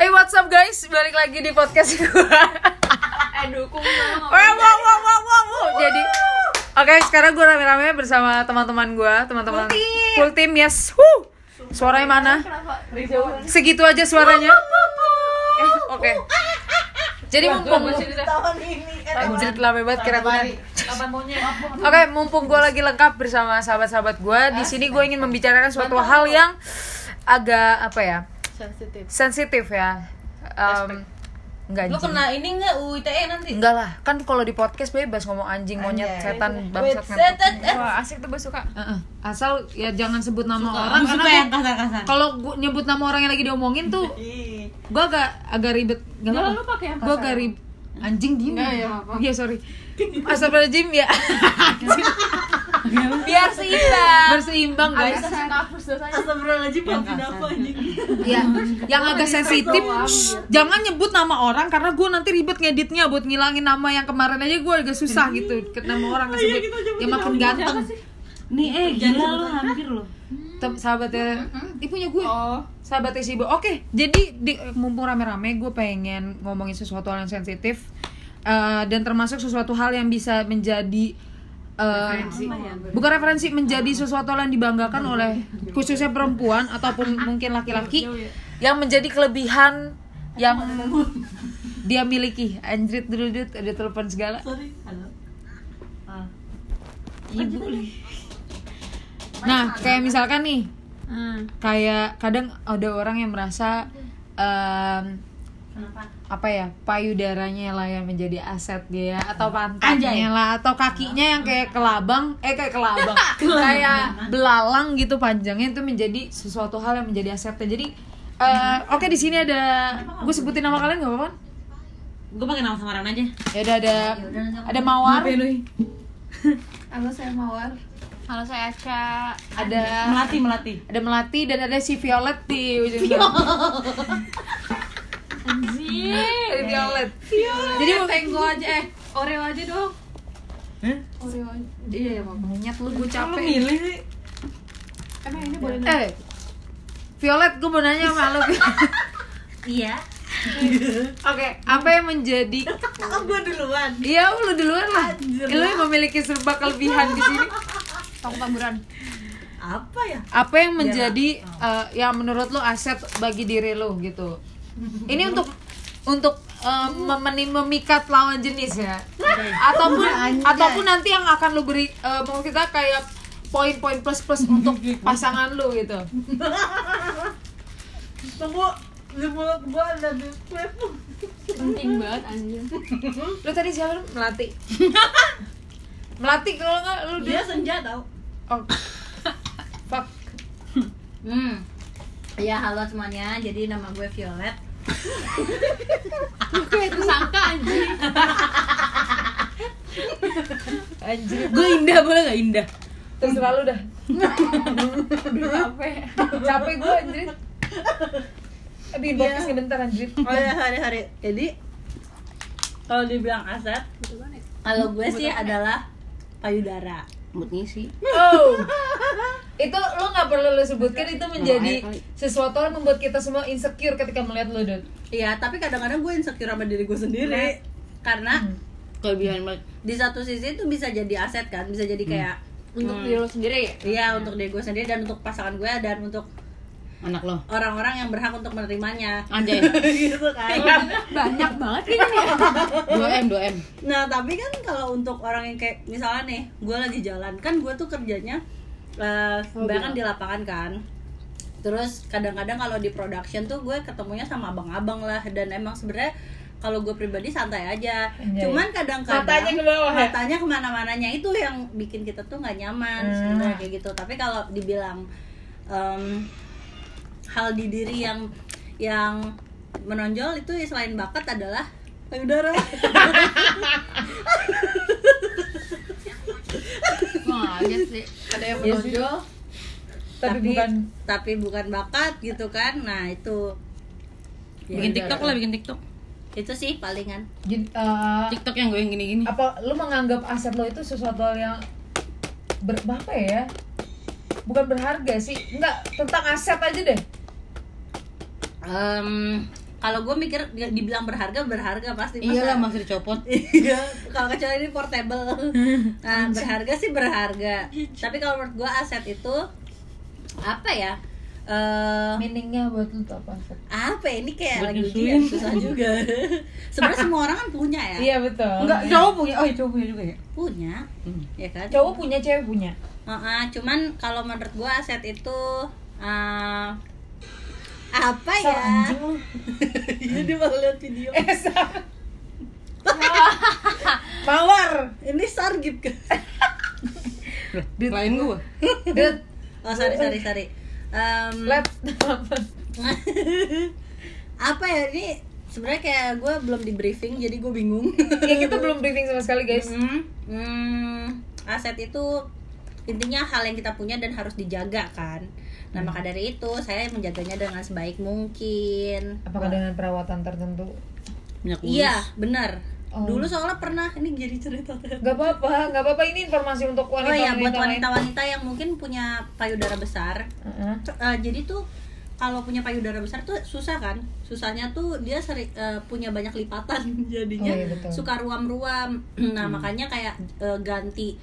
Hey what's up guys, balik lagi di podcast gue Eh dukung dong. Wow, wow, wow, wow, wow. Jadi Oke, sekarang gue rame-rame bersama teman-teman gue Teman-teman Full team, yes. Woo. Suaranya mana? Segitu aja suaranya. Eh, Oke. Jadi mumpung tahun ini Anjir lama banget kira gue Kapan maunya? Oke, mumpung gue lagi lengkap bersama sahabat-sahabat gue, di sini gue ingin membicarakan suatu hal yang agak apa ya Sensitif. sensitif ya. Um, enggak lu kena ini nggak UITE nanti? Enggak lah, kan kalau di podcast bebas ngomong anjing, monyet, Anjay. setan, Wait, bangsat, setan. Wah asik tuh gue suka. Heeh. Asal ya jangan sebut nama orang suka karena yang kasar-kasar kalau gua nyebut nama orang yang lagi diomongin tuh gue agak agak ribet. Gak Jangan apa lu pakai yang gue agak ribet. Anjing diem. Enggak, ya, apa-apa. iya sorry. Astagfirullahaladzim ya biar seimbang. Berseimbang guys. Kasih kapus dosanya. Astagfirullahaladzim apa ya yang agak sensitif shh, jangan nyebut nama orang karena gue nanti ribet ngeditnya buat ngilangin nama yang kemarin aja gue agak susah gitu nama orang kesebut ya makin ganteng. Nih eh gila lu hampir lu. Tem- sahabatnya. Ibunya gue Oh. sahabatnya si Ibu. Oke, jadi di, mumpung rame-rame gue pengen ngomongin sesuatu hal yang sensitif eh, dan termasuk sesuatu hal yang bisa menjadi eh, bukan referensi menjadi sesuatu yang dibanggakan oleh khususnya perempuan ataupun mungkin laki-laki yang menjadi kelebihan yang dia miliki. Anjrit dulu Dut, ada telepon segala. sorry halo ah. Ibu. Nah, kayak misalkan nih, Hmm. kayak kadang ada orang yang merasa kenapa apa ya payudaranya lah yang menjadi aset dia atau pantatnya lah atau kakinya yang kayak kelabang eh kayak kelabang kayak belalang gitu panjangnya itu menjadi sesuatu hal yang menjadi asetnya. Jadi eh, oke di sini ada gue sebutin nama kalian nggak apa-apa gue pakai nama samaran aja. Ya udah ada ada mawar. Halo saya Mawar. Halo saya Aca. ada melati melati. Ada melati dan ada si violet di ujung Anjir. Ada violet Jadi tenggo aja eh Oreo aja dong. Hah? Oreo aja. Iya ya mama. monyet lu gue Lu capek milih sih Emang ini boleh Eh, Violet, gue mau nanya sama lo. iya Oke, apa yang menjadi? oh gue duluan Iya, lu duluan lah. Lu yang memiliki serba kelebihan di sini. Tong tamburan. apa ya Apa yang menjadi eh, yang menurut lu aset bagi diri lu gitu? Ini untuk untuk eh, memeni- memikat lawan jenis ya. Ataupun ataupun nanti yang akan lu beri mau kita kayak poin-poin plus-plus untuk pasangan lu gitu. tunggu di mulut gue ada display Penting banget anjir. Lu tadi siapa lu? Melati. Melati kalau nggak lu dia dia senja tau Oh. Fuck. Hmm. Ya halo semuanya, jadi nama gue Violet. Kayak tersangka anjir. Anjir. Gue indah boleh gak indah? Terserah lu dah. Capek. Capek gue anjir. Bikin podcast sebentar anjir. Oh ya hari-hari. Jadi kalau dibilang aset, kalau gue sih adalah payudara. Moodnya sih. Oh. Itu lo nggak perlu lo sebutkan itu menjadi sesuatu yang membuat kita semua insecure ketika melihat lo, Dut. Iya, tapi kadang-kadang gue insecure sama diri gue sendiri. Karena kelebihan banget di satu sisi itu bisa jadi aset kan, bisa jadi kayak Untuk diri lo sendiri ya? Iya untuk diri gue sendiri dan untuk pasangan gue dan untuk anak lo orang-orang yang berhak untuk menerimanya. anjay gitu kan. Banyak banget kayaknya nih. 2 m 2 m Nah tapi kan kalau untuk orang yang kayak misalnya nih, gue lagi jalan kan gue tuh kerjanya uh, kebanyakan di lapangan kan. Terus kadang-kadang kalau di production tuh gue ketemunya sama abang-abang lah dan emang sebenarnya kalau gue pribadi santai aja. Anjay. Cuman kadang-kadang Matanya ke bawah ya? matanya ke mana-mananya itu yang bikin kita tuh nggak nyaman Hmm. sebenarnya kayak gitu. Tapi kalau dibilang em, hal di diri yang yang menonjol itu ya selain bakat adalah payudara. Sih. Ada yang Iya menonjol. Tapi, bukan tapi bukan bakat gitu kan. Nah itu. Ya bikin tiktok lah bikin tiktok. Itu sih palingan. Eh, tiktok yang gue yang gini gini apa lu menganggap aset lo itu sesuatu yang ber apa ya? Bukan berharga sih. Enggak tentang aset aja deh. Em, kalau gue mikir dia- dibilang berharga berharga pasti Masa- Iyalah masih dicopot. Iya, kalau kecuali ini portable. Nah, berharga sih berharga. Tapi kalau menurut gua aset itu apa ya? Eh meaningnya buat lu tuh apa apa ya? ini kayak Buat lagi ujian susah juga. Sebenarnya semua orang kan punya ya. iya betul Enggak, cowok punya. Oh, iya, cowok punya juga ya. Punya, Hmm. ya kan? cowok punya cewek punya Heeh, cuman kalau menurut gua aset itu eh, apa Sal, ya? anjing lu. Iya dia malah lihat video. eh mawar Ini sargip kan? Lain gua. Oh sorry sorry sorry. Em, lab apa ya? Ini sebenarnya kayak gue belum di briefing jadi gue bingung. Ya kita belum briefing sama sekali guys. Hmm, hmm, aset itu intinya hal yang kita punya dan harus dijaga kan nah maka dari itu saya menjaganya dengan sebaik mungkin. Apakah dengan perawatan tertentu? Minyak iya benar. Oh. dulu soalnya pernah ini jadi cerita. Gak apa-apa, gak apa-apa ini informasi untuk oh wanita ya buat lain. wanita-wanita yang mungkin punya payudara besar. Heeh. T- eh, jadi tuh kalau punya payudara besar tuh susah kan? Susahnya tuh dia seri, eh, punya banyak lipatan jadinya. Oh, iya, betul. suka ruam-ruam. Nah makanya kayak eh, ganti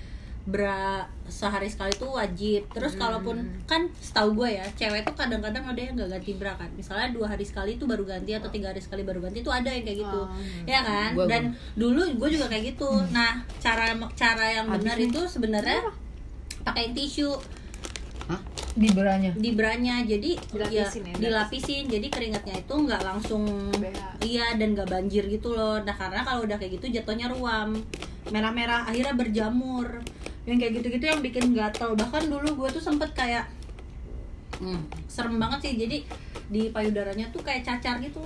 bra sehari sekali tuh wajib. Terus kalaupun kan setahu gue ya cewek tuh kadang-kadang ada yang nggak ganti bra kan. Misalnya dua hari sekali tuh baru ganti atau tiga hari sekali baru ganti tuh ada yang kayak gitu. Ya kan? Gua- dan dulu gue juga kayak gitu. Nah cara cara yang benar itu sebenarnya pakai tisu. Hah? Di beranya. di branya. Jadi Dilapisin ya, ya, dilapisin. Jadi keringatnya itu nggak langsung BH. iya dan nggak banjir gitu loh. Nah karena kalau udah kayak gitu jatuhnya ruam. Merah-merah akhirnya berjamur yang kayak gitu-gitu yang bikin gatel. Bahkan dulu gue tuh sempet kayak hmm, serem banget sih. Jadi di payudaranya tuh kayak cacar gitu.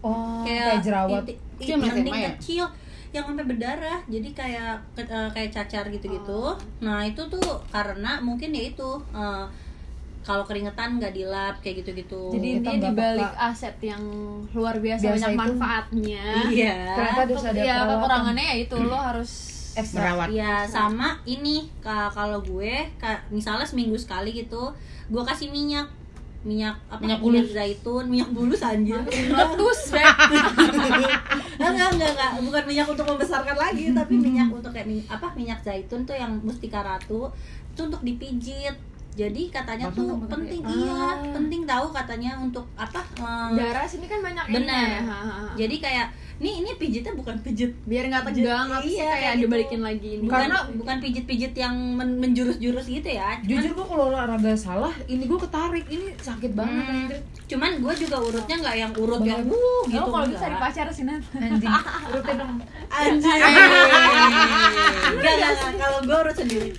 Oh, kayak, jerawat. inti- Itu yang inti SMA ya? kecil yang sampai berdarah. Jadi kayak ke- eh, kayak cacar gitu-gitu. Nah itu tuh karena mungkin ya itu eh, kalau keringetan nggak dilap kayak gitu-gitu. Jadi nggak dibalik aset yang luar biasa, Biasa banyak itu- manfaatnya. iya. Ternyata ada ya kekurangannya ya itu lo harus Ekstra. Merawat. ya sama ini ka- kalau gue misalnya seminggu sekali gitu gue kasih minyak. Minyak apa? Minyak bulus. zaitun minyak bulus anjir. Meletus enggak enggak enggak bukan minyak untuk membesarkan lagi tapi minyak untuk kayak minyak, apa minyak zaitun tuh yang mustika ratu itu untuk dipijit jadi katanya Langsung tuh penting kayak- iya Ah. penting tahu katanya untuk apa eh, darah sini kan banyak benar ya. Ha, ha, ha. jadi kayak nih ini pijitnya bukan pijit biar nggak tegang apa sih Iya, kayak gitu. dibalikin lagi ini bukan Karena- bukan pijit-pijit yang men- menjurus-jurus gitu ya cuman Jujur gua kalau olahraga salah, ini gua ketarik. Ini sakit banget Hmm, anjir. cuman gue juga urutnya nggak yang urut Banget. yang wuh gitu gitu kalau bisa enggak. cari pacar sih Nat Anjing. Urutin dong. anjir enggak enggak enggak. kalau gue urut sendiri.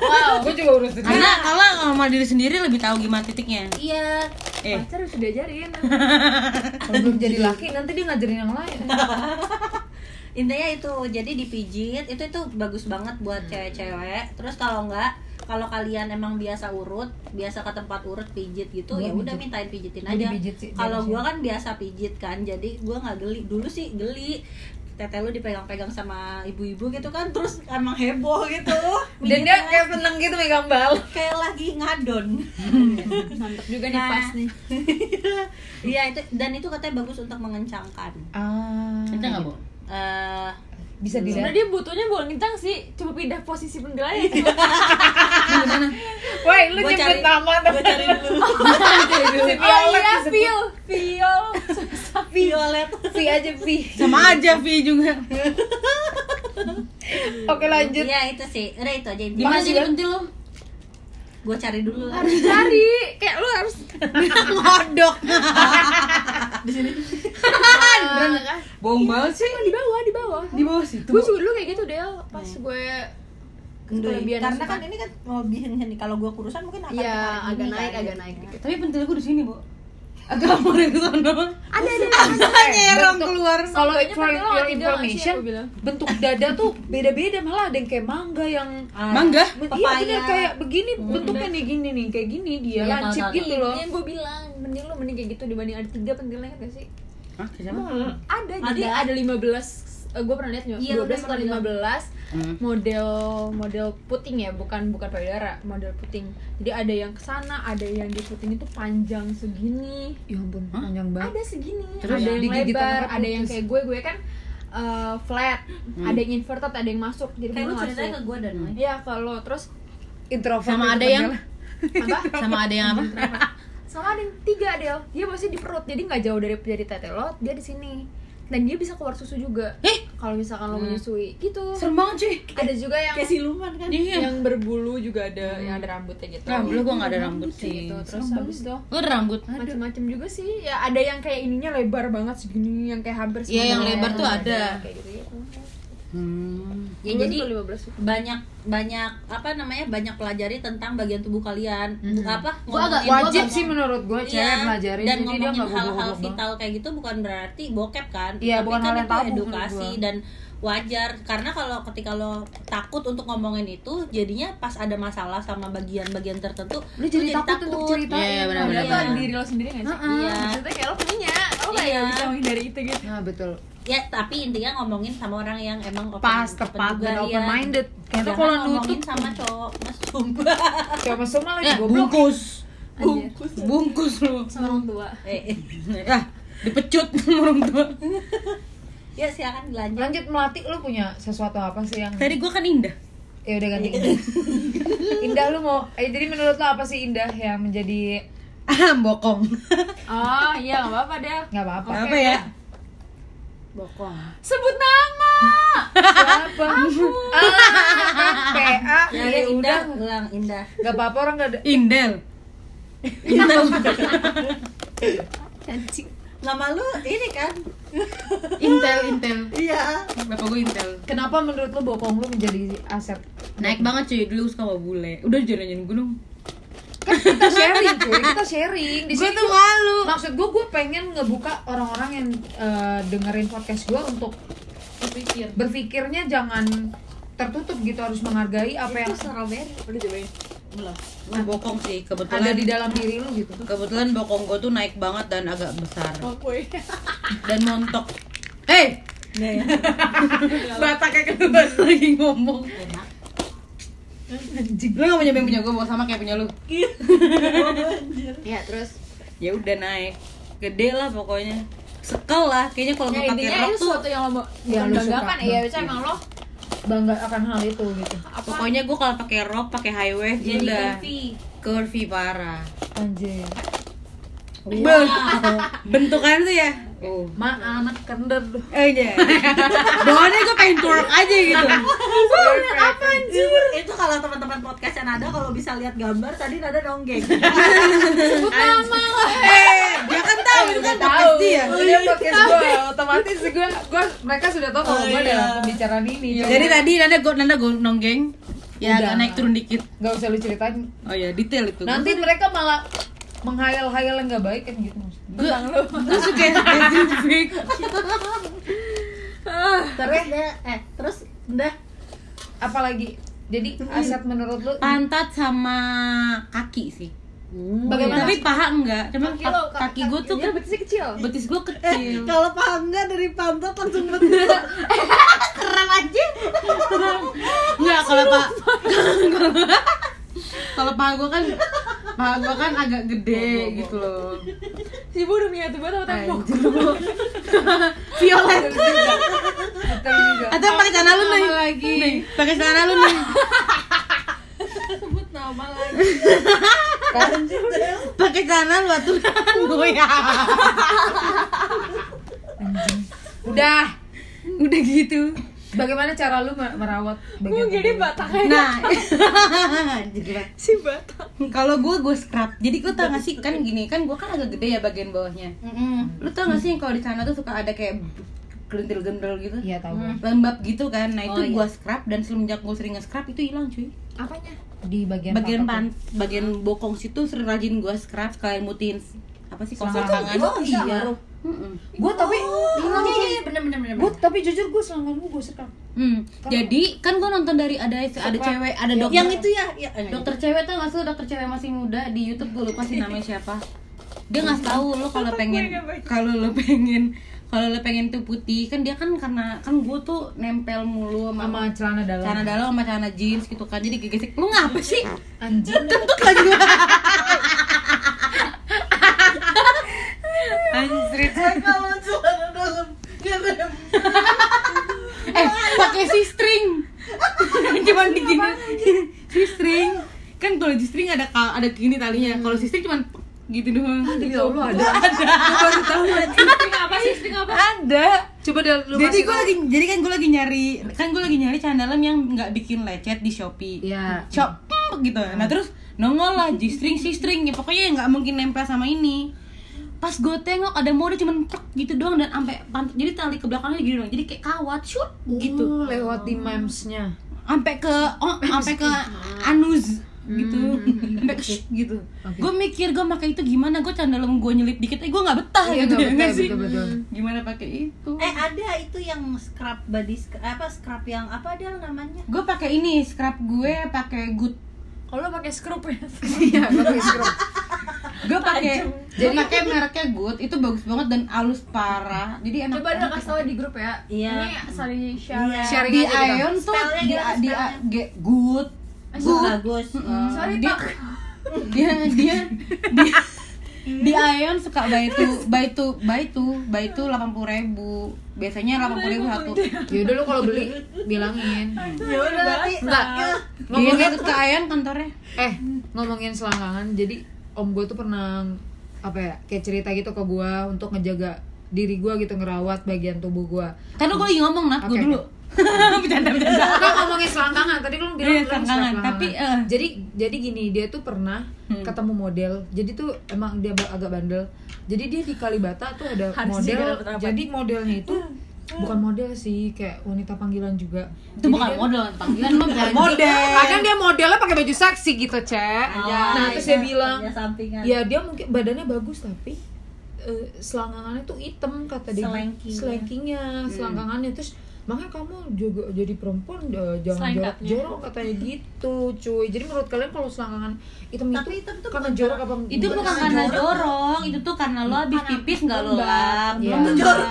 Wow. Gua juga urut sendiri. Karena kalau sama diri sendiri lebih tahu gimana titiknya. iya. Eh, pacar harus diajarin. Kalau belum jadi laki nanti dia ngajarin yang lain. intinya itu jadi dipijit itu itu bagus banget buat cewek-cewek. Terus kalau enggak kalau kalian emang biasa urut biasa ke tempat urut pijit gitu ya udah mintain pijitin aja. kalau gua kan biasa pijit kan jadi gua nggak geli. Dulu sih geli tete lu dipegang-pegang sama ibu-ibu gitu kan terus emang heboh gitu Dan dia kayak seneng gitu megang bal. kayak lagi ngadon mantep juga nih Nah. pas nih iya itu dan itu katanya bagus untuk mengencangkan Ah. kita nggak bu? eh Bisa dilihat. sebenarnya dia butuhnya bukan kencang sih coba pindah posisi pentilanya Woi, lu Gua nyebut cari- nama gue cari dulu. Si oh iya disebut. Phil. Phil. Violet. V aja V. Sama aja Vi juga. Oke lanjut. iya itu sih. Udah itu aja. Gimana sih pentil lo? gue cari dulu. Lah harus cari. Kayak lu harus Ngodok. Bohong banget sih di bawah di bawah Di bawah situ. gue juga dulu kayak gitu Del pas gue kelebihan karena kan ini kan kelebihannya nih kalau gue kurusan mungkin akan Iya, ketarik agak naik, kan, agak naik dikit. Tapi pentil gue di sini bu. Agak mau ke sana. Ada ada. Nyerong keluar. Kalau for your information, bentuk dada tuh beda-beda malah ada yang kayak mangga yang Ah, Mangga? Iya bener kayak begini bentuknya nih gini nih kayak gini dia Iya, lancip gitu loh. Yang gue bilang, mending lo mending kayak gitu dibanding ada tiga pentilnya kan gak sih? Hah, siapa? Ada, jadi Ada. ada 15 gue pernah lihat Iya, 12 atau pernah 15 Hmm. model model puting ya bukan bukan payudara model puting. Jadi ada yang ke sana ada yang di puting itu panjang segini. Ya ampun, panjang banget. ada segini. Terus ada yang digigit lebar ada yang kayak gue gue kan uh, flat. Ada yang inverted ada yang masuk. Jadi kayak lu ceritanya ke gue dan ya? Kalau terus Introvert Sama ada yang padahal. apa? Sama ada yang apa sama ada yang tiga Del. Dia pasti di perut jadi nggak jauh dari dari tete lo dia di sini. Dan dia bisa keluar susu juga. Eh? kalau misalkan lo menyusui. Gitu. Serem banget cuy. Ada juga yang kayak siluman kan? Iya. Yang berbulu juga ada yang ada rambutnya gitu. Rambut gua nggak ada rambut sih. gitu. Terus habis itu lu ada rambut? Macam-macam juga sih. Ya ada yang kayak ininya lebar banget segini yang kayak hampir Iya, yang lebar tuh orang ada. kayak gitu gitu hmm. ya jadi 15 banyak banyak apa namanya banyak pelajari tentang bagian tubuh kalian. Apa? Gua agak- Wajib ngomong- sih menurut gue cewek Iya, belajarin dan jadi dia ngomongin hal-hal vital kayak gitu bukan berarti bokep kan. Iya, tapi bukan kan hal yang itu tabu edukasi gua. dan wajar karena kalau ketika lo takut untuk ngomongin itu jadinya pas ada masalah sama bagian-bagian tertentu Lu jadi takut untuk cerita. Iya, iya, benar, benar. tuh ada diri lo sendiri gak sih? Iya. Maksudnya kayak lo punya, lo kayak Iya. bisa menghindari itu gitu Nah, betul. ya tapi intinya ngomongin sama orang yang emang open, Pas, open tepat, juga, dan iya. open minded. Karena kalau ngomongin nutup sama cowok mas sumpah Coba semua lagi eh goblok. bungkus Anjir. bungkus lu Sama orang tua eh, ah dipecut sama orang tua ya silakan dilanjut. Lanjut melatih lu punya sesuatu apa sih yang tadi gua kan indah. Ya udah ganti. Indah. indah lu mau eh jadi menurut lu apa sih indah yang menjadi ah bokong. Oh iya gak apa-apa deh nggak apa-apa. Apa ya? Bokong. Sebut nama! Siapa? Ah, kan PA ya, ya indah udah ulang indah. Nggak apa-apa orang nggak ada indel. Indel. Cantik nama lu ini kan? Intel intel. Iya. Bapak gue intel. Kenapa menurut lu bokong lu menjadi aset? Naik banget cuy. Dulu suka sama bule. Udah jalan-jalan gunung. Kita sharing cuy. Kita sharing. Di gue tuh malu. Maksud gue gue pengen ngebuka orang-orang yang eh, dengerin podcast gue untuk Berpikir. berpikirnya jangan tertutup gitu. Harus menghargai apa yang strawberry. Udah cobain belum Nah, bokong sih ada kebetulan di dalam diri lu gitu? Kebetulan bokong gue tuh naik banget dan agak besar. Kue dan montok. Hey ya bataknya keluar lagi ngomong. Lu gak punya yang punya gue bawa sama kayak punya lu. Ya terus? Ya udah naik. Gede lah pokoknya. Sekel lah kayaknya kalau Ya gue pakai rok itu tuh sesuatu yang lo mau suka. banggakan. Iya biasanya emang lo bangga akan hal itu gitu. Apa? Pokoknya gue kalau pakai rok pakai high waist jadi udah. curvy. Curvy parah. Anjir. Beuh. bentukan tuh ya oh. Ma anak kender eh iya. Bawaannya gue pengen twerk aja gitu. Apa anjir? itu kalau teman-teman podcast yang ada kalau bisa lihat gambar tadi ada nonggeng. Sebut nama lah. Eh dia kan tahu itu kan podcast dia. Udah podcast gue otomatis gue gue mereka sudah tahu kalau Oh, gue iya. dalam pembicaraan ini. Jadi tadi nanda gue nanda gue nonggeng. Ya agak naik turun dikit. Nggak usah lu ceritain. Oh ya detail itu. Nanti mereka malah menghayal-hayal yang nggak baik kan gitu gue gue suka spesifik terus deh eh terus udah. apalagi? Jadi aset menurut lu? Pantat sama kaki sih. Bagaimana? Tapi paha enggak cuman Kaki lo kaki gue tuh Dia betisnya kecil. betis gue kecil. kalau paham nggak dari pantat langsung betul keren aja. Enggak kalau pak kalau paha gue kan paha gue kan agak gede gitu loh. Si Bu udah miniatur banget sama tembok violet. Atau pakai celana lu nih. lagi. Nih pakai celana lu nih. Sebut nama lagi. Pakai celana lu aturan gue ya udah. Udah gitu bagaimana cara lu mer- merawat bagian Jadi tubuh lu? bataknya nah. Jadi si batak kalau gue gue scrub. Jadi lu tau gak sih kan gini kan gue kan agak gede ya bagian bawahnya. Lu tau gak sih kalau di sana tuh suka ada kayak gentil-gentil gitu? Iya tahu gua. lembab gitu kan. Nah itu Oh, iya. gua scrub dan semenjak gue sering nge-scrub itu hilang cuy. Apanya? di bagian bagian pan bagian bokong situ sering rajin gua scrub sekalian mutihin apa sih kalau Selangkangan. selangkangan Oh, iya. Mm-mm. gue tapi hilang iya iya bener bener bener. Gue tapi jujur gue selangkangan gue gue sekam Hmm. jadi kan gua nonton dari ada ada cewek ada dokter. yang itu ya, ya eh, dokter cewek tuh nggak sih dokter cewek masih muda di YouTube gue lupa sih namanya siapa. Dia ngasih tahu lo kalau pengen kalau lo pengen kalau lo pengen tuh putih kan dia kan karena kan gue tuh nempel mulu sama, sama celana dalam. celana dalam sama celana jeans gitu kan jadi gesek lu ngapa sih? Anjing. Kentut lagi gua anjrit dalam ngerem. eh pakai si string. Cuman digini si string. Kan kalau di string ada ada gini talinya. Kalau si string cuman gitu doang. Ya Allah ada. ada. Baru tahu String apa sih? String apa? ada. Coba dah lu jadi gue tahu. lagi jadi kan gue lagi nyari kan gue lagi nyari celana dalam yang nggak bikin lecet di shopee. Iya. shop gitu. Nah terus nongol lah G string C string. Ya pokoknya nggak mungkin nempel sama ini pas gue tengok ada mode cuman tek gitu doang dan sampai pantat jadi tali ke belakangnya gini doang. Jadi kayak kawat shoot gitu. Oh, lewat di memesnya. Sampai ke oh sampai ke anus gitu. Sampai ke shh, gitu. Oke. gue mikir gue pakai itu gimana? Gue celana dalam gue nyelip dikit eh gue nggak betah Iya, gitu nggak ya sih? betul, betul. gimana pakai itu? Eh ada itu yang scrub body scrub, apa scrub yang apa dia namanya? gue pakai ini scrub gue pakai good. Kalau lo pakai skrup ya. iya pakai scrub gue pakai gue pakai mereknya good itu bagus banget dan halus parah. Jadi enak Coba dong kasih tau di grup ya. Iya. Ini saling share. Iya. Sharing di. Ion tuh di di good. Good. Bagus. Sorry, dia, Pak. dia dia dia di Ion suka buy itu buy itu buy itu buy itu delapan puluh ribu biasanya delapan puluh ribu satu. yaudah lu kalau beli bilangin. Ya udah nanti. enggak ngomongin ke Ion kantornya. Eh ngomongin selangkangan jadi om gue tuh pernah apa ya kayak cerita gitu ke gue untuk ngejaga diri gue gitu ngerawat bagian tubuh gue kan lu gue lagi ngomong nat. Gue Oke, dulu. bercanda bercanda. Udah ngomongin selangkangan. Tadi lu bilang Iya, selangkangan. Tapi, eh. jadi jadi gini dia tuh pernah Hmm. ketemu model. Jadi tuh emang dia agak bandel. Jadi dia di Kalibata tuh ada Harus model. jadi modelnya itu bukan model sih kayak wanita panggilan juga itu Jadi bukan dia- model panggilan lo bukan model Kadang dia modelnya pakai baju seksi gitu, Cek. nah, terus dia bilang, Ya sampingan. ya dia mungkin badannya bagus tapi eh, selangkangannya tuh hitam kata dia. Selengkingnya. Selengkingnya, selangkangannya terus makanya kamu juga jadi perempuan eh, jangan Selengkapnya. jorok-jorok katanya gitu, cuy. Jadi menurut kalian kalau selangkangan hitam Tapi itu hitam tuh karena bukan jorok apa itu bukan karena jorok itu tuh karena lo habis pipis nggak lo lap Iya. Lo jorok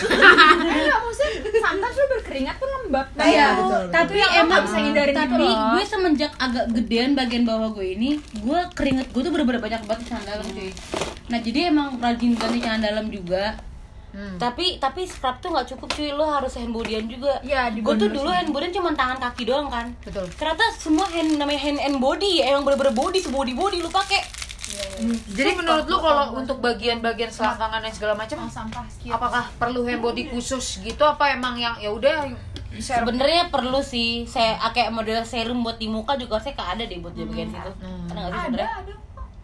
Enggak maksudnya sometimes lo berkeringat tuh lembab. Iya, Kayak- betul, tapi Itu lo emang nggak bisa hindarin gitu tapi loh. gue semenjak agak gedean bagian bawah gue ini gue keringet gue tuh bener-bener banyak banget celana dalam cuy nah jadi emang rajin ganti celana dalam juga Hmm. tapi tapi scrub tuh nggak cukup cuy. Lo harus hand bodyan juga. Iya, di gue tuh dulu hand bodyan cuma tangan kaki doang kan. Betul. ternyata semua hand namanya hand and body emang bener-bener body sebody body lu pakai. Jadi menurut lu kalau untuk bagian-bagian selangkangan dan segala macam sampah sekian. apakah perlu hand body khusus gitu? Apa emang yang ya udah sebenarnya perlu sih. Saya ah, kayak model serum buat di muka juga saya ada deh buat di bagian situ. Hmm. ada nggak sih ada ada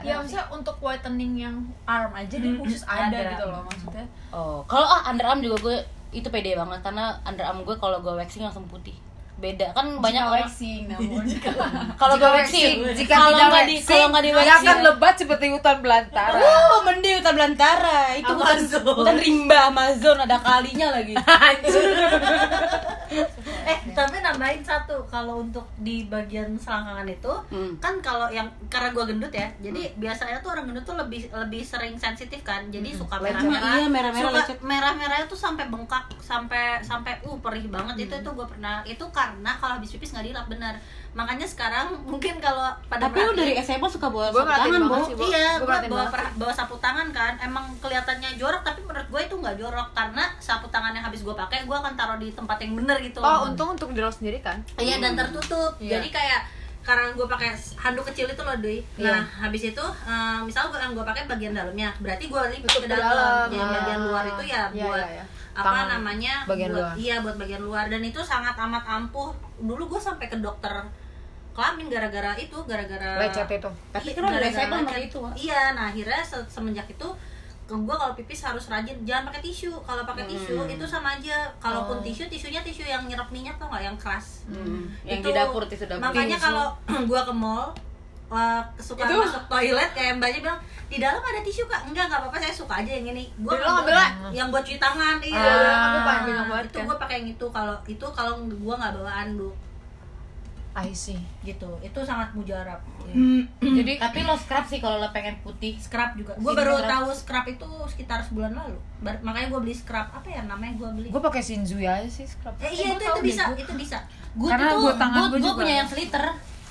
ya maksudnya untuk whitening yang arm aja dia khusus ada, Ada. gitu loh maksudnya Oh, kalau ah underarm juga gue itu pede banget karena underarm gue kalau gue waxing langsung putih. Beda kan banyak Jika orang waxing namun kalau gue waxing, jika kalau nggak di waxing, kalau nggak di waxing akan lebat seperti hutan belantara. Oh, mending hutan belantara. Itu hutan, hutan rimba Amazon ada kalinya lagi. eh tapi nambahin satu kalau untuk di bagian selangkangan itu Hmm. kan kalau yang karena gua gendut ya jadi biasanya tuh orang gendut tuh lebih lebih sering sensitif kan jadi suka merah merah iya, merah-merah suka lecet. merah merahnya tuh sampai bengkak sampai sampai uh perih banget itu Hmm. itu gua pernah itu karena kalau habis pipis nggak dilap benar makanya sekarang mungkin kalau pada Tapi lu dari SMA suka bawa sapu tangan, sih, Bo. Iya, gue bawa, bawa sapu tangan kan, emang kelihatannya jorok, tapi menurut gue itu nggak jorok karena sapu tangan yang habis gue pakai, gue akan taruh di tempat yang bener gitu. oh untung untuk diri sendiri kan Iya dan tertutup, Iya. jadi kayak karena gue pakai handuk kecil itu loh doi. Iya. Nah habis itu, eh, misal gue yang gue pakai bagian dalamnya, berarti gue lipat ke dalam. dalam. Ah. bagian luar itu ya Iya, buat iya, iya. apa Tangan. namanya? Bagian buat, luar. Iya buat bagian luar dan itu sangat amat ampuh. Dulu gue sampai ke dokter kelamin gara-gara itu, gara-gara Lecet itu. Tapi Iya, kan udah lecet. itu. Iya, nah akhirnya se- semenjak itu gue kalau pipis harus rajin jangan pakai tisu kalau pakai tisu itu sama aja kalaupun tisu tisunya tisu yang nyerap minyak tau nggak yang keras Hmm. Yang Itu- di dapur tisu dapur. makanya kalau gue ke mall uh, suka masuk toilet kayak mbaknya bilang di dalam ada tisu kak enggak nggak apa-apa saya suka aja yang ini gue ngambil lah. yang buat cuci tangan iya Ah. Itu gue pakai yang itu kalau itu kalau gue nggak bawa anduk I see. gitu itu sangat mujarab Jadi tapi lo scrub sih kalau lo pengen putih. scrub juga gue baru scrub. tahu scrub itu sekitar sebulan lalu Bar- makanya gue beli scrub apa ya namanya gue beli Gue pakai Shinzui aja sih scrub. eh iya itu itu bisa itu bisa Gue Karena tangan gue gua juga. punya yang sliter.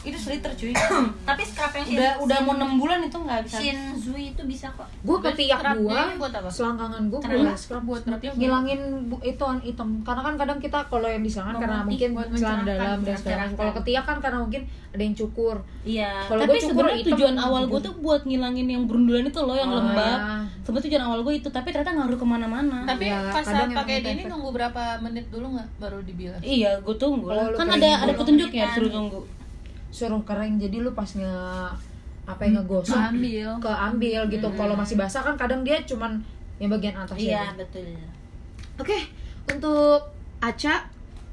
Itu sliter cuy. tapi scrub yang Shin- udah udah mau 6 bulan itu nggak bisa. Shinzui itu bisa kok Gue ketiak gua, buat selangkangan gue gue scrub Buat buat- ngilangin bu- itu hitam karena kan kadang kita kalau yang di selangkangan karena mungkin buat celana dalam dan segala mencerahkan. kalau ketiak kan karena mungkin ada yang cukur iya kalau Tapi sebenarnya tujuan awal gitu. gue tuh buat ngilangin yang berundulan itu loh, yang Oh, lembab. ya. Sebenarnya tujuan awal gue itu, tapi ternyata ngaruh ke mana-mana. Tapi Ya, pas kadang saat pakai itu ini nunggu berapa menit dulu nggak baru dibilas? Iya, gue tunggu. Oh, Kan ada ada petunjuknya suruh tunggu. Suruh kering jadi lu pas nge apa yang ngegosok Keambil. keambil gitu kalau masih basah kan kadang dia cuman yang bagian atas iya aja. betul oke untuk Aca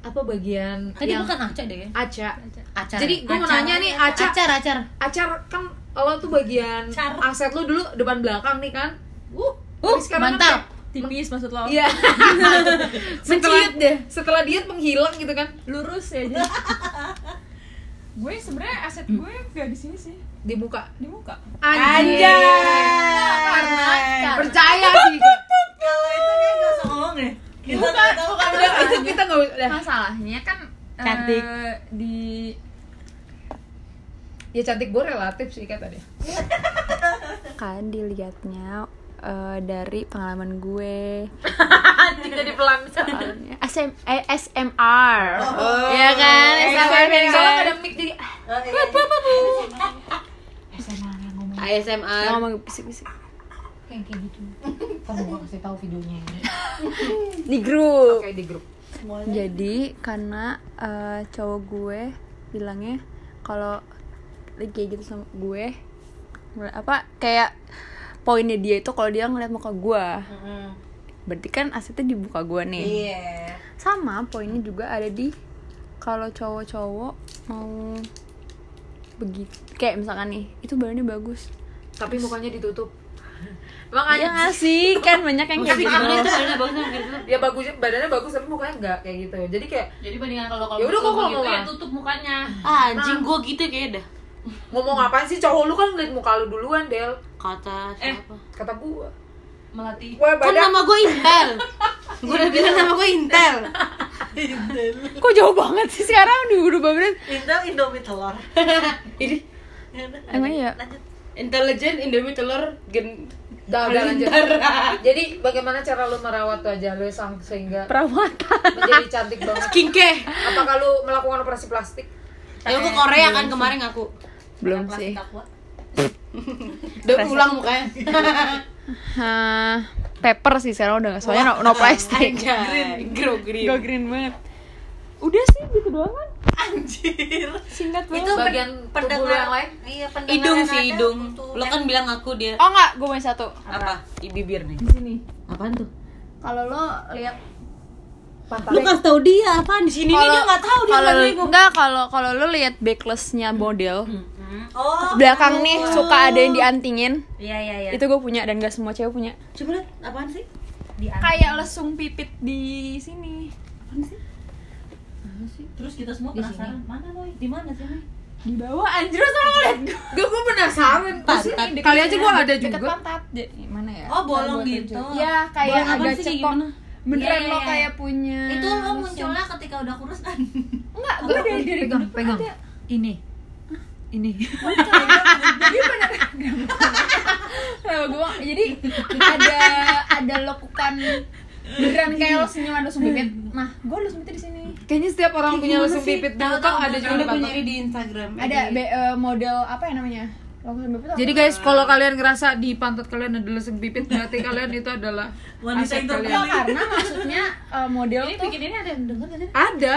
apa bagian Tadi yang bukan Aca deh ya. Aca Acar. jadi gue mau Acar. nanya nih Aca acar acar. Acar kan lo tuh bagian Acar. aset lu dulu depan belakang nih kan uh Uh, sekarang kan mantap. kayak- Tipis maksud lo? Iya. setelah Menciut deh. Setelah diet menghilang gitu kan Lurus ya. jadi. gue sebenarnya aset gue gak di sini sih, di muka. di muka. Anjay. Karena Percaya sih. kalau itu kayak gak usah ngomong deh kita Bukan, tahu bukan. Udah itu kita nggak udah. masalahnya kan Cantik. eh, di Ya cantik gue relatif sih kata dia. kan dilihatnya eh, dari pengalaman gue jadi pelan. SM, eh, SMR ya kan SMR kan Soalnya ada mic jadi Oh, iya. SMR yang ngomong ASMR. ngomong bisik-bisik kayak kayak gitu. Kan gue kasih tahu videonya ini. di grup Kayak di grup. jadi karena eh, cowok gue bilangnya kalau lagi kayak gitu sama gue apa kayak poinnya dia itu kalau dia ngeliat muka gue Mm-mm. berarti kan asetnya di muka gue nih. Iya. Sama poinnya juga ada di kalau cowok-cowok mau begitu. Kayak misalkan nih itu badannya bagus. Tapi mukanya ditutup. Makanya nggak sih? Kan banyak yang kayak gitu. Gimana itu badannya bagus sama ya bagus badannya bagus tapi mukanya enggak kayak gitu. Jadi kayak Jadi bandingan kalau kalau Ya udah, kok kalau gitu ya mau- tutup mukanya. Ah, anjing gua gitu kayak dah. Ngomong apaan sih cowok lu kan ngeliat muka lu duluan Del Kata siapa? kata gua melatih Wah, Kan nama gue Intel. gue udah bilang nama gue Intel. kok jauh banget sih sekarang diubah banget Intel Indomie telur Ini Ya Emang lanjut, iya? lanjut. Intelligent Indomie telur gen Dah, udah lanjut. Jadi bagaimana cara lu merawat wajah lu sehingga perawatan menjadi cantik banget? skincare. Apakah lu melakukan operasi plastik? Ayo ke Korea kan kemarin ngaku. Belum Plastik sih. Udah ulang mukanya. Hah, paper sih sekarang udah soalnya no, no plastic Anjay. Grow green. go green banget udah sih gitu doang kan Anjir. singkat Itu banget Bagian tubuh lu pendengar- yang lain? Iya, pendengar Hidung sih ada hidung. Lo kan bilang aku dia. oh nggak gue punya satu Apa? I bibir nih. di sini Apaan tuh? kalau lo lihat Lu kasih tau dia apaan di sini nih dia nggak tahu dia nego. enggak kalau kalau lu lihat backlessnya model Oh, belakang nih suka ada yang diantingin Iya, iya, iya. itu gue punya dan gak semua cewek punya Coba lihat apaan sih? Di kayak lesung pipit di sini Terus kita semua penasaran, mana Boy? Di mana sih? Di bawah anjir lo selalu ngeliat gue Gue penasaran. Pantat. Kali aja gue ada deket juga. pantat Jadi, mana ya Oh, bolong gitu. ya kayak Bolong apaan agak sih, gimana? beneran Iya, lo iya. kayak punya Itu lo munculnya ketika udah kurus kan? enggak gue dari dari Pegang, pegang. ada. Ini. Ini. jadi bener Nah, gua, jadi ada ada lekukan beneran kayak lo senyum ada lesung pipit nah gue lesung pipit di sini Kayaknya setiap orang punya lesung pipit di muka ada juga gue nyari di Instagram. Ada be- eh, model apa ya namanya? Jadi guys, kalau kalian ngerasa di pantat kalian ada lesung pipit, berarti kalian itu adalah Wanita aset yang kalian. Karena maksudnya eh, model Ini tuh bikin ini ada yang denger gak sih? Ada.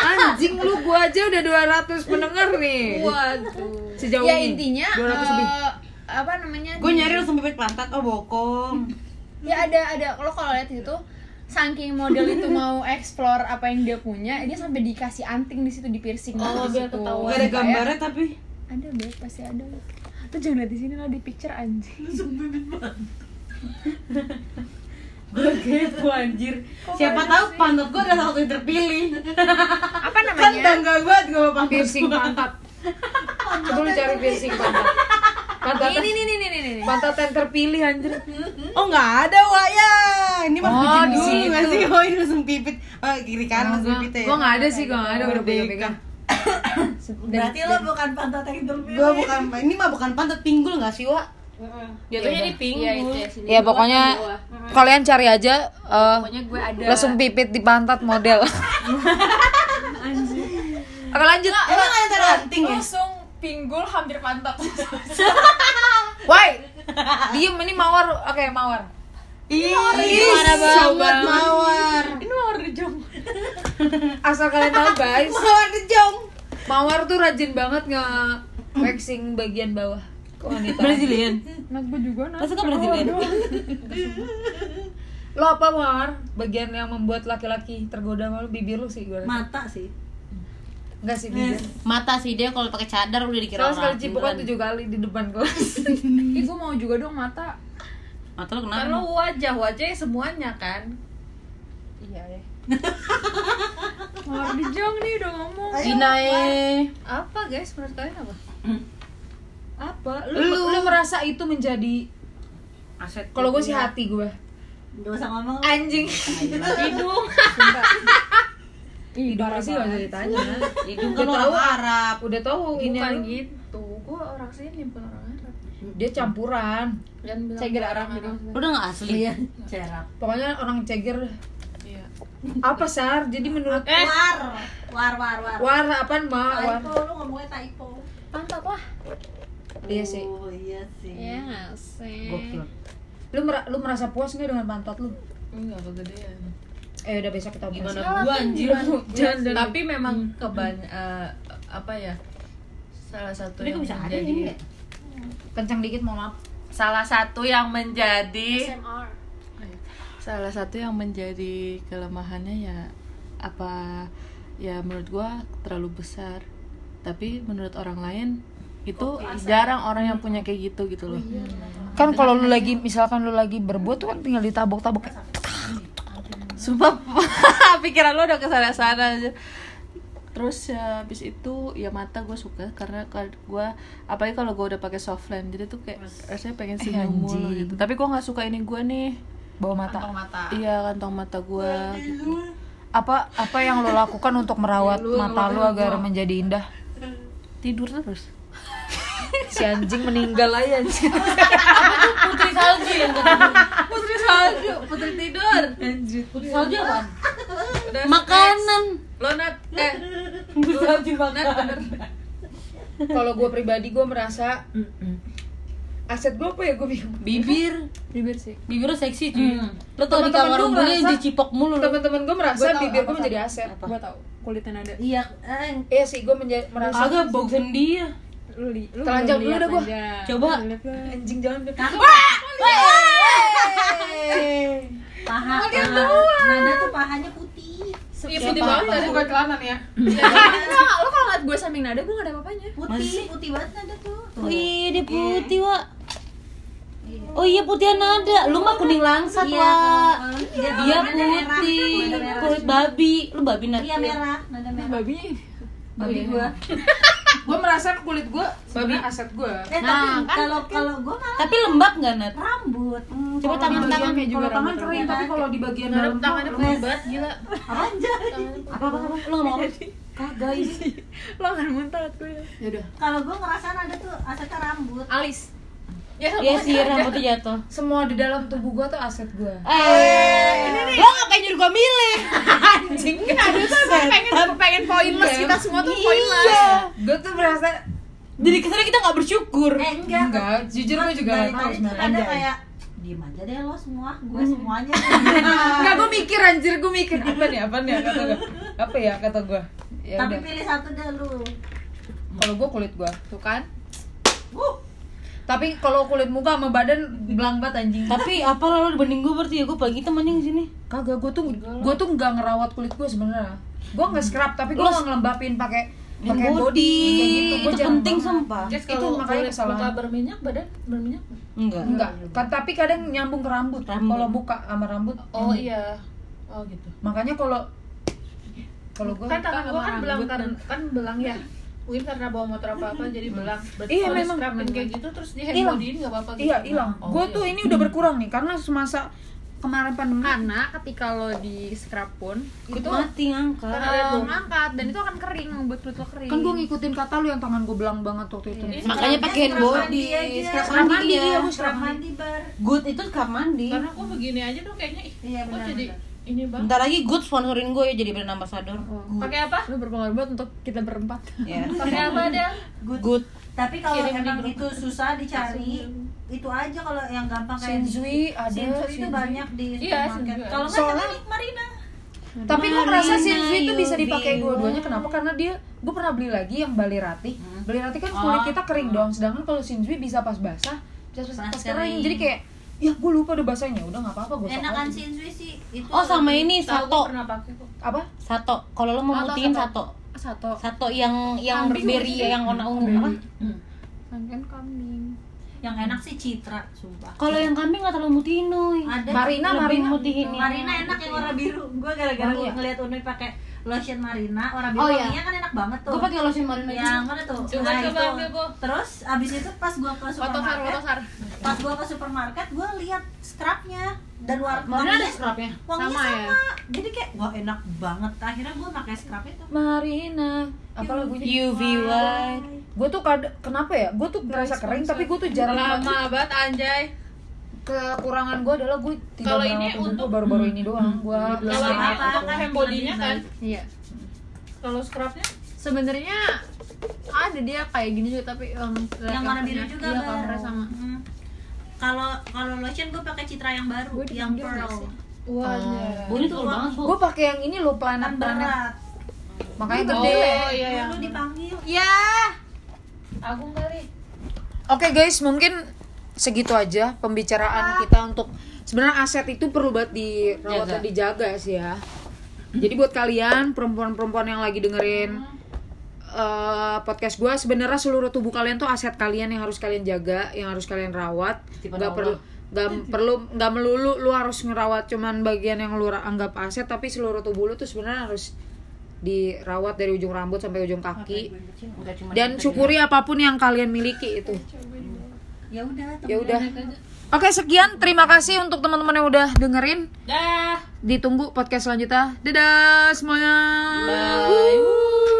Anjing lu gua aja udah 200 pendengar nih. waduh Sejauh ya ini. intinya 200 lebih. eh, apa namanya Gue di- nyari langsung pipit pantat, oh bokong. ya ada ada kalau kalau lihat itu saking model itu mau explore apa yang dia punya dia sampai dikasih anting di situ di piercing Oh, di biar situ. ketahuan. Gak ada gambarnya tapi. Ada beb pasti ada. Lu jangan lihat di sini lah di picture anjing. Gue kepo anjir. Siapa tahu pantat gue adalah satu yang terpilih. apa kan namanya tangga banget gue apa piercing pantat. Coba lu cari piercing pantat. Pantat ini nih nih nih nih nih pantat yang terpilih anjir. Oh nggak ada wak. Ya ini mah Oh, di nggak sih oh ini langsung pipit. Oh kiri kanan langsung pipit ya. Gue nggak ada sih gue nggak ada udah Merdeka. pegang Berarti lo bukan pantat yang terpilih. gue bukan ini mah bukan pantat pinggul nggak sih wak? Jatuhnya di pinggul. Iya itu ya sini. ya pokoknya kalian cari aja eh, Pokoknya gue ada. langsung pipit di pantat model. Oke lanjut. Emang ada cara anting ya? Langsung pinggul hampir pantat. Woi diem ini mawar. Oke mawar. Ih, banget? mawar. Ini mau rejong asal kalian tahu guys. Mawar dejong mawar tuh rajin banget nge waxing bagian bawah. Ke wanita. Brazilian. Nah gue juga nah masa kan Brazilian? lo apa mawar? Bagian yang membuat laki-laki tergoda malu bibir lu sih gue Mata sih. enggak sih bibir. Mata sih. Dia kalau pakai cadar udah dikira Soalnya sekali cipokan tujuh kali di depan kelas Ih, gue mau juga dong mata. Mata lo Kan kenapa? Lo wajah, wajahnya semuanya kan. Iya ya Mawar dijong nih udah ngomong. Dinae. Apa guys, menurut kalian apa? apa? Lu, lu, merasa itu menjadi aset kalau gue sih hati gue Gak usah ngomong. anjing. Hidung. Ih, parah sih gak usah ditanya. Hidung Udah kan orang Arab. Udah tahu ini Bukan lu. gitu, gue orang sini bukan orang Arab. Dia campuran. Dan Ceger Arab. gitu. Udah nggak asli? Iya, cerap. pokoknya orang ceger apa sar? Jadi menurut Eh, War, war, war, war. war apaan ma? War. Typo, lu ngomongnya typo. pantat lah. Iya sih. Oh iya sih. Iya nggak sih? Gokil. Lu mer- lu merasa puas nggak dengan pantat lu? Enggak kegedean eh udah besok kita operasi. gimana? Gua anjir Jangan, Tapi memang keban eh, apa ya Salah satu Ini yang bisa ada menjadi kencang dikit mohon maaf. Salah satu yang menjadi SMR. Salah satu yang menjadi kelemahannya ya apa ya menurut gua terlalu besar. Tapi menurut orang lain itu jarang orang yang punya kayak gitu gitu loh. Kan kalau lu lagi misalkan lu lagi berbuat tuh kan tinggal ditabok-tabok sumpah pikiran lo udah ke sana sana aja. Terus ya habis itu ya mata gue suka karena gue apalagi kalau gue udah pakai soft lens jadi tuh kayak rasanya pengen senyum mulu gitu. Tapi gue nggak suka ini gue nih bawa mata. Iya kantong mata gue gitu. apa apa yang lo lakukan untuk merawat mata lu agar menjadi indah? Tidur terus. Si anjing meninggal aja anjing. Putri salju yang putri salju. Putri tidur. Putri salju apa? Udah makanan. lo nat eh. Putri salju bener. kalau gue pribadi gue merasa aset gue apa ya? Gue bingung. Bibir. Bibir sih. bibir lu seksi cuy. Lo tau di Teman-teman kamar gua rumahnya yang dicipok mulu lo. teman-teman gue merasa Gua bibir gue menjadi aset. Gue tau kulitnya ada. Iya, eh, iya sih gue menjadi merasa agak boxen dia Lu lu Telanjang dulu dah gua. aja. Coba. Anjing jangan deh. Paha, paha. Nada tuh pahanya putih. iya putih banget tadi bukan celana nih ya Enggak, lu kalau ngeliat gue samping nada gue gak ada apa-apanya. Putih, putih banget nada tuh. Wih, dia putih, Wak. Oh iya putihan ada, lu mah kuning langsat, Iya, Wak. Dia Dia nada merah. putih, merah. kulit babi. Lu babi nat. Iya merah, nada merah. Babi. Babi gua. gue merasa kulit gue sebenarnya aset gue Eh Nah, tapi kalau kalau gua malah Tapi lembab nggak, Nat? rambut. Hmm, Coba tangan tangan kayak juga kalau tangan kering tapi kalau di bagian dalam tangannya putih banget gila Anjay. Apa apa apa? Lu ngomong apa? Kagak ini. Lo kan muntah gue. yaudah Kalau gua ngerasa nada tuh asetnya rambut. Alis. Ya Iya sih, rambutnya jatuh. semua di dalam tubuh gue tuh aset gue Eh, lo ngapain nyuruh gua milih? Anjing. Ada tuh pengen pengen pointless kita semua tuh pointless. Iya. gue tuh merasa Jadi kesannya kita nggak bersyukur. Eh enggak. enggak jujur gue juga nggak tahu sebenarnya kayak diem aja deh lo semua, gue semuanya. Enggak, gue mikir anjir, gue mikir apa nih, apa nih kata gue Apa ya kata gue ya Tapi udah. pilih satu deh lu. Kalau gue kulit gue Tuh kan. Tapi kalau kulit muka sama badan belang banget anjing Tapi apa lo dibanding gue berarti ya gue hitam anjing di sini. Kagak, gue tuh gue tuh nggak ngerawat kulit gue sebenarnya Gue nggak scrub, tapi gue nggak ngelembapin pakai pakai body, body, gitu. Gue itu penting sumpah. Jess, Itu kalau makanya kulit kesalahan. muka berminyak badan berminyak Enggak. Enggak, kan, tapi kadang nyambung ke rambut. Rambut. Kalau buka sama rambut. oh nyambung. iya oh gitu Makanya kalau kalau gue kan tangan gua kan belang rambut kan kan belang ya mungkin karena bawa motor apa apa jadi belang Berarti Iya, kalau memang, memang. kayak gitu terus di Hilang. handbody nggak apa-apa gitu iya hilang Oh, gue iya. tuh ini udah berkurang nih karena semasa kemarin pandemi karena ketika lo di scrub pun itu itu mati ngangkat Karena ada eh, bom. ngangkat dan itu akan kering buat kulit lo kering kan gue ngikutin kata lu yang tangan gue belang banget waktu itu Iya. makanya pakai Scrub body mandi aja. scrub Scrub mandi mandi, ya iya, gua Scrub mandi bar good itu scrub mandi karena gua begini aja tuh kayaknya ih Iya, kok benar, jadi benar. Ini bang. Bentar lagi good sponsorin gue ya jadi brand ambassador. Pakai apa? Lo berpengaruh banget untuk kita berempat. Ya pakai apa ada good. Tapi kalau emang itu susah dicari itu aja kalau yang gampang kayak Shinzui ada Shinzui itu banyak di Iya, supermarket. Kalau nggak Soalnya- Marina, Marina. Tapi gue ngerasa Shinzui itu bisa dipakai dua-duanya. Kenapa? Karena dia gue pernah beli lagi yang Bali Ratih Bali Ratih kan kulit Oh. kita kering dong. Sedangkan kalau Shinzui bisa pas basah bisa pas, Pas pas kering kering. jadi kayak ya gue lupa udah basahnya udah nggak apa-apa gue enakan Shinzui sih itu oh sama ini sato. gua pernah pakai kok. Apa? Sato. Kalau lo mau Sato, mutihin sato. sato. Satu sato yang yang Kambing berberry yang warna ungu apa? Kan kambing. Yang enak sih Citra sumpah. Kalau yang kambing nggak terlalu mutihin ada Marina Marina. mutihin Marina enak yang warna biru. Gue gara-gara Oh, iya. ngeliat Unui pakai lotion Marina warna biru Oh, iya. kan enak banget tuh. Gue pakai lotion marina juga yang mana tuh? Coba, nah coba itu. ambil, Bo. terus abis itu pas gua ke supermarket foto sar. pas gua ke supermarket gua lihat scrubnya dan war Marina ada scrubnya? wanginya Sama sama, ya? jadi kayak wah enak banget. Akhirnya gua pakai scrub itu. Marina apa lagunya? UV white. Gue tuh kad kenapa ya? Gue tuh ngerasa kering tapi gue tuh jarang banget. lama banget anjay kekurangan gue adalah gue tidak Kalau ini untuk- gue baru-baru ini doang. Gue Belum kalau ini untuk kan handbody-nya kan? Iya. Kalau scrubnya? Sebenarnya ada dia kayak gini juga tapi yang yang warna biru juga iya Bar. covernya sama. Hmm. kalau kalau lotion gua pakai Citra yang baru Gua yang pearl. wah ini tuh banget gue pakai yang ini loh kan planet. planet berat. Makanya oh gede. iya yang dulu dipanggil. Ya Agung kali. Oke guys, mungkin segitu aja pembicaraan kita untuk sebenarnya aset itu perlu banget dirawat Jaga. dan dijaga sih ya. Jadi buat kalian perempuan-perempuan yang lagi dengerin eh, podcast gue, sebenarnya seluruh tubuh kalian tuh aset kalian yang harus kalian jaga, yang harus kalian rawat. Gak perlu gak perlu nggak melulu lu harus ngerawat cuman bagian yang lu anggap aset tapi seluruh tubuh lu tuh sebenarnya harus dirawat dari ujung rambut sampai ujung kaki. Nggak dan syukuri apa pun yang kalian miliki itu ya udah ya udah. oke sekian. Terima kasih untuk teman-teman yang udah dengerin. Dah. Ditunggu podcast selanjutnya. Dadah semuanya. Bye.